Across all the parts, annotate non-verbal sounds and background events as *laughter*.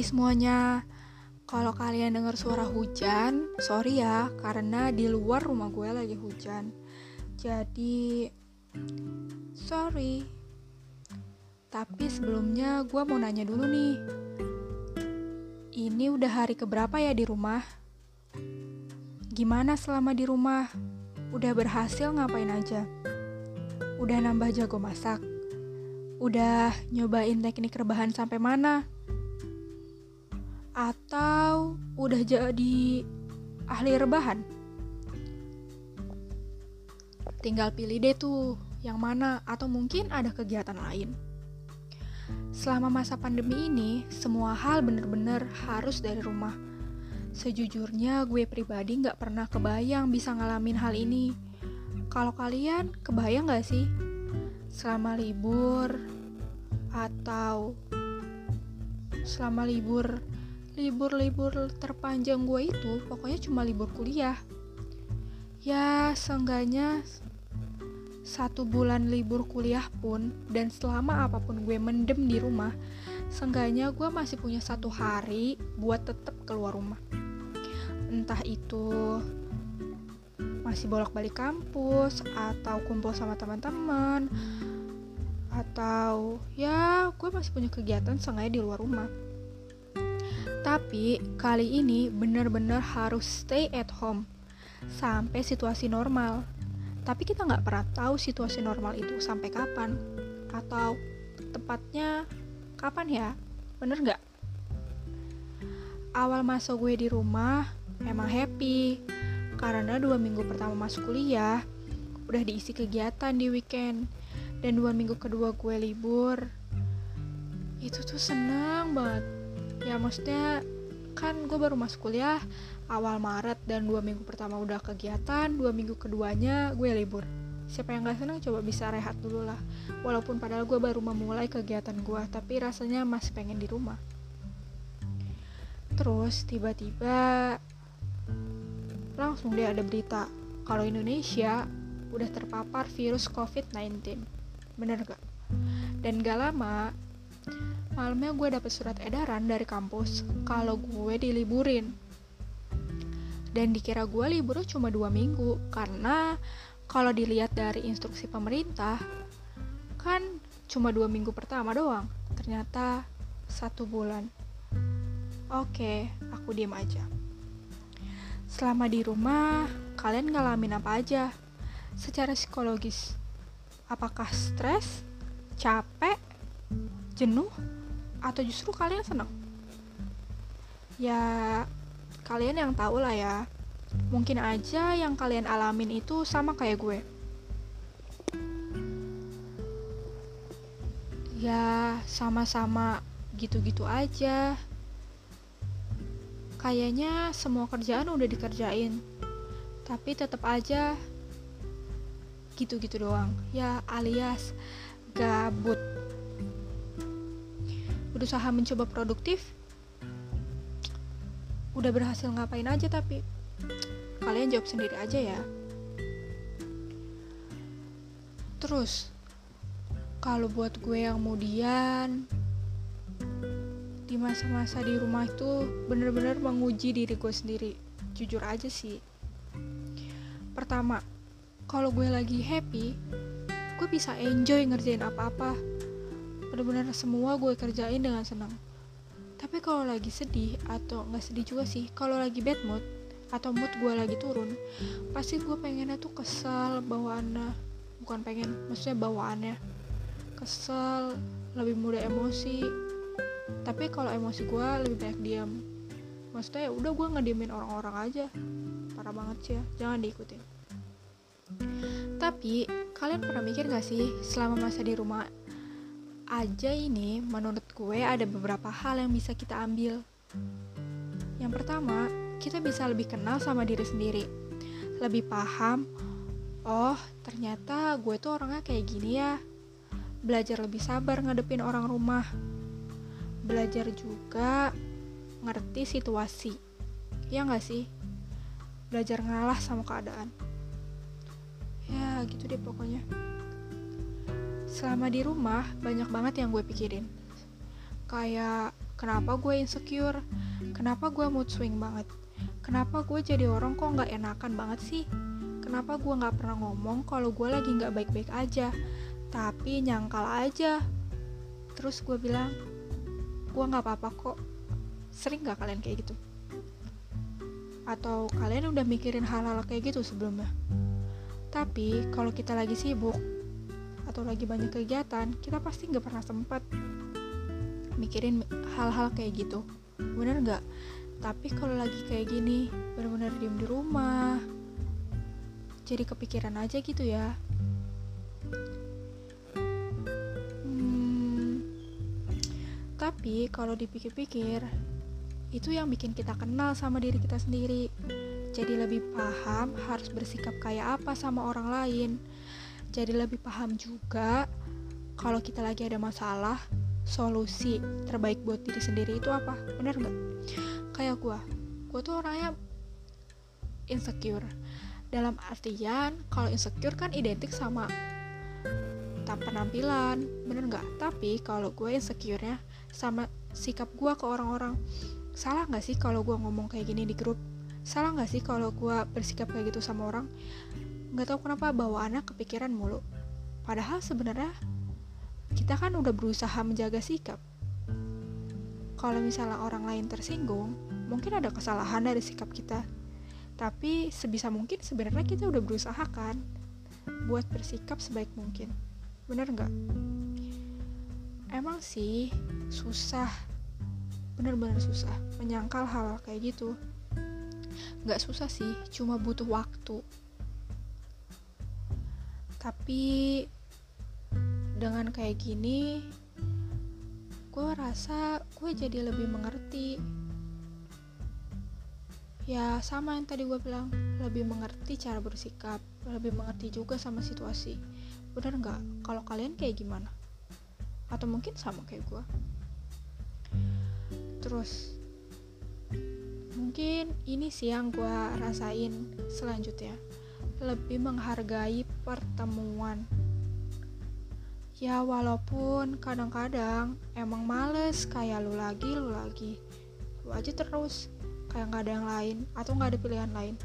Hai semuanya, kalau kalian dengar suara hujan, sorry ya, karena di luar rumah gue lagi hujan. Jadi, sorry. Tapi sebelumnya gue mau nanya dulu nih. Ini udah hari keberapa ya di rumah? Gimana selama di rumah? Udah berhasil ngapain aja? Udah nambah jago masak? Udah nyobain teknik rebahan sampai mana? Atau udah jadi ahli rebahan? Tinggal pilih deh tuh yang mana atau mungkin ada kegiatan lain. Selama masa pandemi ini, semua hal bener-bener harus dari rumah. Sejujurnya gue pribadi nggak pernah kebayang bisa ngalamin hal ini. Kalau kalian kebayang nggak sih? Selama libur atau selama libur libur-libur terpanjang gue itu pokoknya cuma libur kuliah. Ya, seenggaknya satu bulan libur kuliah pun dan selama apa pun gue mendem di rumah, seenggaknya gue masih punya satu hari buat tetap keluar rumah. Entah itu masih bolak-balik kampus atau kumpul sama teman-teman atau ya gue masih punya kegiatan seenggaknya di luar rumah. Tapi kali ini bener-bener harus stay at home. Sampai situasi normal. Tapi kita nggak pernah tahu situasi normal itu sampai kapan. Atau tepatnya kapan ya? Bener nggak? Awal masa gue di rumah emang happy. Karena dua minggu pertama masuk kuliah udah diisi kegiatan di weekend. Dan dua minggu kedua gue libur. Itu tuh seneng banget ya maksudnya kan gue baru masuk kuliah awal Maret dan dua minggu pertama udah kegiatan, dua minggu keduanya gue libur. Siapa yang gak senang coba bisa rehat dulu lah. Walaupun padahal gue baru memulai kegiatan gue, tapi rasanya masih pengen di rumah. Terus tiba-tiba langsung dia ada berita kalau Indonesia udah terpapar virus COVID-19. Bener gak? Dan gak lama, malamnya gue dapet surat edaran dari kampus kalau gue diliburin. Dan dikira gue libur cuma dua minggu karena kalau dilihat dari instruksi pemerintah kan cuma dua minggu pertama doang ternyata satu bulan. Oke aku diem aja. Selama di rumah kalian ngalamin apa aja? Secara psikologis apakah stres capek jenuh atau justru kalian senang ya kalian yang tahu lah ya. Mungkin aja yang kalian alamin itu sama kayak gue. Ya sama-sama gitu-gitu aja. Kayaknya semua kerjaan udah dikerjain. Tapi tetap aja gitu-gitu doang. Ya alias gabut berusaha mencoba produktif udah berhasil ngapain aja tapi kalian jawab sendiri aja ya. Terus kalau buat gue yang kemudian di masa-masa di rumah itu bener-bener menguji diri gue sendiri jujur aja sih. Pertama kalau gue lagi happy gue bisa enjoy ngerjain apa-apa bener-bener semua gue kerjain dengan senang. Tapi kalau lagi sedih atau nggak sedih juga sih kalau lagi bad mood atau mood gue lagi turun pasti gue pengennya tuh kesel bawaannya. Bukan pengen maksudnya bawaannya. Kesel lebih mudah emosi. Tapi kalau emosi gue lebih banyak diam maksudnya ya udah gue ngediemin orang-orang aja. Parah banget sih ya jangan diikutin. Tapi kalian pernah mikir gak sih selama masa di rumah aja ini menurut gue ada beberapa hal yang bisa kita ambil. Yang pertama, kita bisa lebih kenal sama diri sendiri. Lebih paham, oh ternyata gue tuh orangnya kayak gini ya. Belajar lebih sabar ngadepin orang rumah. Belajar juga ngerti situasi. Ya gak sih? Belajar ngalah sama keadaan. Ya gitu deh pokoknya selama di rumah banyak banget yang gue pikirin kayak Kenapa gue insecure? Kenapa gue mood swing banget? Kenapa gue jadi orang kok nggak enakan banget sih? Kenapa gue nggak pernah ngomong kalau gue lagi nggak baik-baik aja? Tapi nyangkal aja. Terus gue bilang, gue nggak apa-apa kok. Sering gak kalian kayak gitu? Atau kalian udah mikirin hal-hal kayak gitu sebelumnya? Tapi kalau kita lagi sibuk atau lagi banyak kegiatan, kita pasti nggak pernah sempat mikirin hal-hal kayak gitu. Bener nggak? Tapi kalau lagi kayak gini, benar-benar diem di rumah, jadi kepikiran aja gitu ya. Hmm, tapi kalau dipikir-pikir, itu yang bikin kita kenal sama diri kita sendiri jadi lebih paham harus bersikap kayak apa sama orang lain jadi lebih paham juga kalau kita lagi ada masalah solusi terbaik buat diri sendiri itu apa? Bener nggak? Kayak gue gue tuh orangnya insecure. Dalam artian kalau insecure kan identik sama tak penampilan. Bener nggak? Tapi kalau gue insecure nya sama sikap gue ke orang-orang salah nggak sih kalau gue ngomong kayak gini di grup? Salah nggak sih kalau gue bersikap kayak gitu sama orang nggak tahu kenapa bawaannya kepikiran mulu. Padahal sebenarnya kita kan udah berusaha menjaga sikap. Kalau misalnya orang lain tersinggung mungkin ada kesalahan dari sikap kita. Tapi sebisa mungkin sebenarnya kita udah berusaha kan buat bersikap sebaik mungkin. Bener nggak? Emang sih susah. Bener-bener susah. Menyangkal hal, -hal kayak gitu. Nggak susah sih cuma butuh waktu tapi dengan kayak gini gue rasa gue jadi lebih mengerti. Ya sama yang tadi gue bilang lebih mengerti cara bersikap lebih mengerti juga sama situasi. Bener nggak? Kalau kalian kayak gimana? Atau mungkin sama kayak gue terus mungkin ini sih yang gue rasain selanjutnya lebih menghargai pertemuan. Ya walaupun kadang-kadang emang males kayak lu lagi lu lagi lu aja terus kayak nggak ada yang lain atau nggak ada pilihan lain.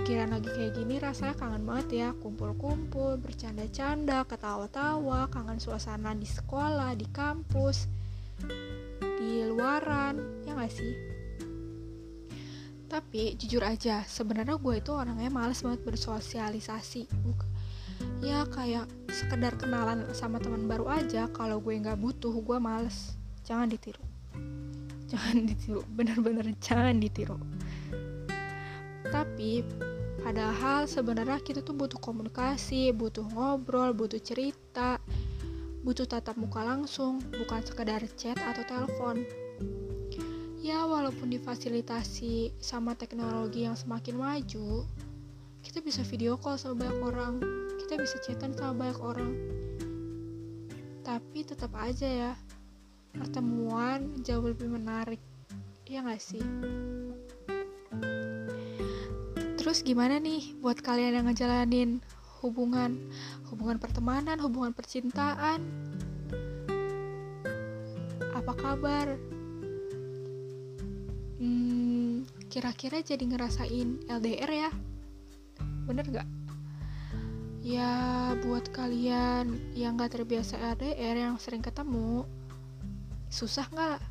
Kira lagi kayak gini rasanya kangen banget ya kumpul-kumpul bercanda-canda ketawa-tawa kangen suasana di sekolah di kampus di luaran ya gak sih tapi jujur aja sebenarnya gue itu orangnya males banget bersosialisasi. Ya kayak sekedar kenalan sama teman baru aja kalau gue nggak butuh gue males. Jangan ditiru. Jangan *laughs* ditiru bener-bener jangan ditiru. Tapi padahal sebenarnya kita tuh butuh komunikasi butuh ngobrol butuh cerita butuh tatap muka langsung bukan sekedar chat atau telepon ya walaupun difasilitasi sama teknologi yang semakin maju kita bisa video call sama banyak orang kita bisa chatan sama banyak orang. Tapi tetap aja ya pertemuan jauh lebih menarik ya gak sih? Terus gimana nih buat kalian yang ngejalanin hubungan? Hubungan pertemanan hubungan percintaan? Apa kabar kira-kira jadi ngerasain LDR ya bener gak? ya buat kalian yang gak terbiasa LDR yang sering ketemu susah gak?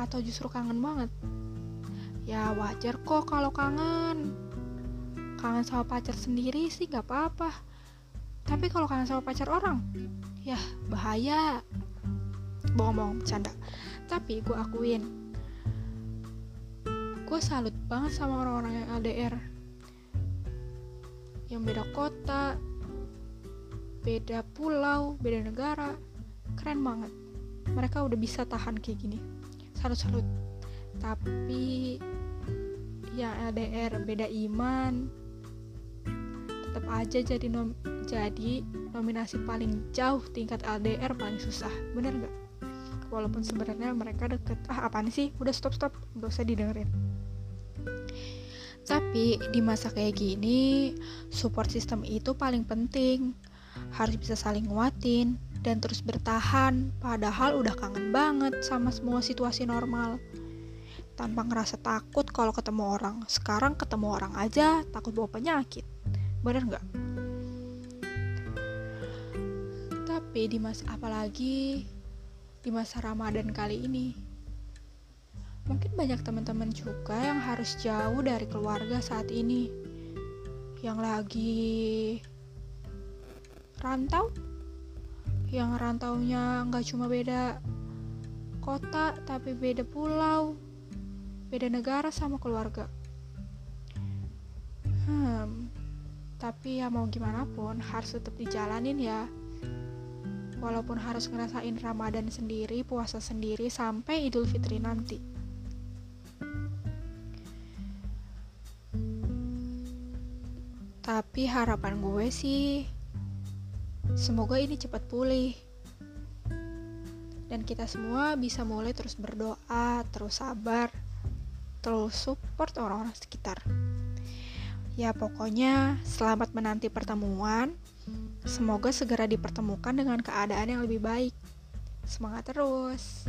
atau justru kangen banget? ya wajar kok kalau kangen kangen sama pacar sendiri sih gak apa-apa tapi kalau kangen sama pacar orang ya bahaya bohong-bohong bercanda tapi gue akuin gue salut banget sama orang-orang yang LDR yang beda kota beda pulau beda negara. Keren banget. Mereka udah bisa tahan kayak gini. Salut-salut. Tapi yang LDR beda iman. Tetap aja jadi nom jadi nominasi paling jauh tingkat LDR paling susah. Bener gak walaupun sebenarnya mereka deket. Ah apaan sih? Udah stop stop gak usah didengerin tapi di masa kayak gini, support system itu paling penting. Harus bisa saling nguatin, dan terus bertahan, padahal udah kangen banget sama semua situasi normal. Tanpa ngerasa takut kalau ketemu orang. Sekarang ketemu orang aja takut bawa penyakit. Bener nggak? Tapi di masa apalagi di masa Ramadan kali ini, mungkin banyak teman-teman juga yang harus jauh dari keluarga saat ini, yang lagi rantau, yang rantaunya nggak cuma beda kota tapi beda pulau, beda negara sama keluarga. Hmm, tapi ya mau gimana pun harus tetap dijalanin ya. Walaupun harus ngerasain Ramadan sendiri, puasa sendiri sampai Idul Fitri nanti. Tapi harapan gue sih semoga ini cepat pulih. Dan kita semua bisa mulai terus berdoa, terus sabar, terus support orang-orang sekitar. Ya pokoknya selamat menanti pertemuan. Semoga segera dipertemukan dengan keadaan yang lebih baik. Semangat terus.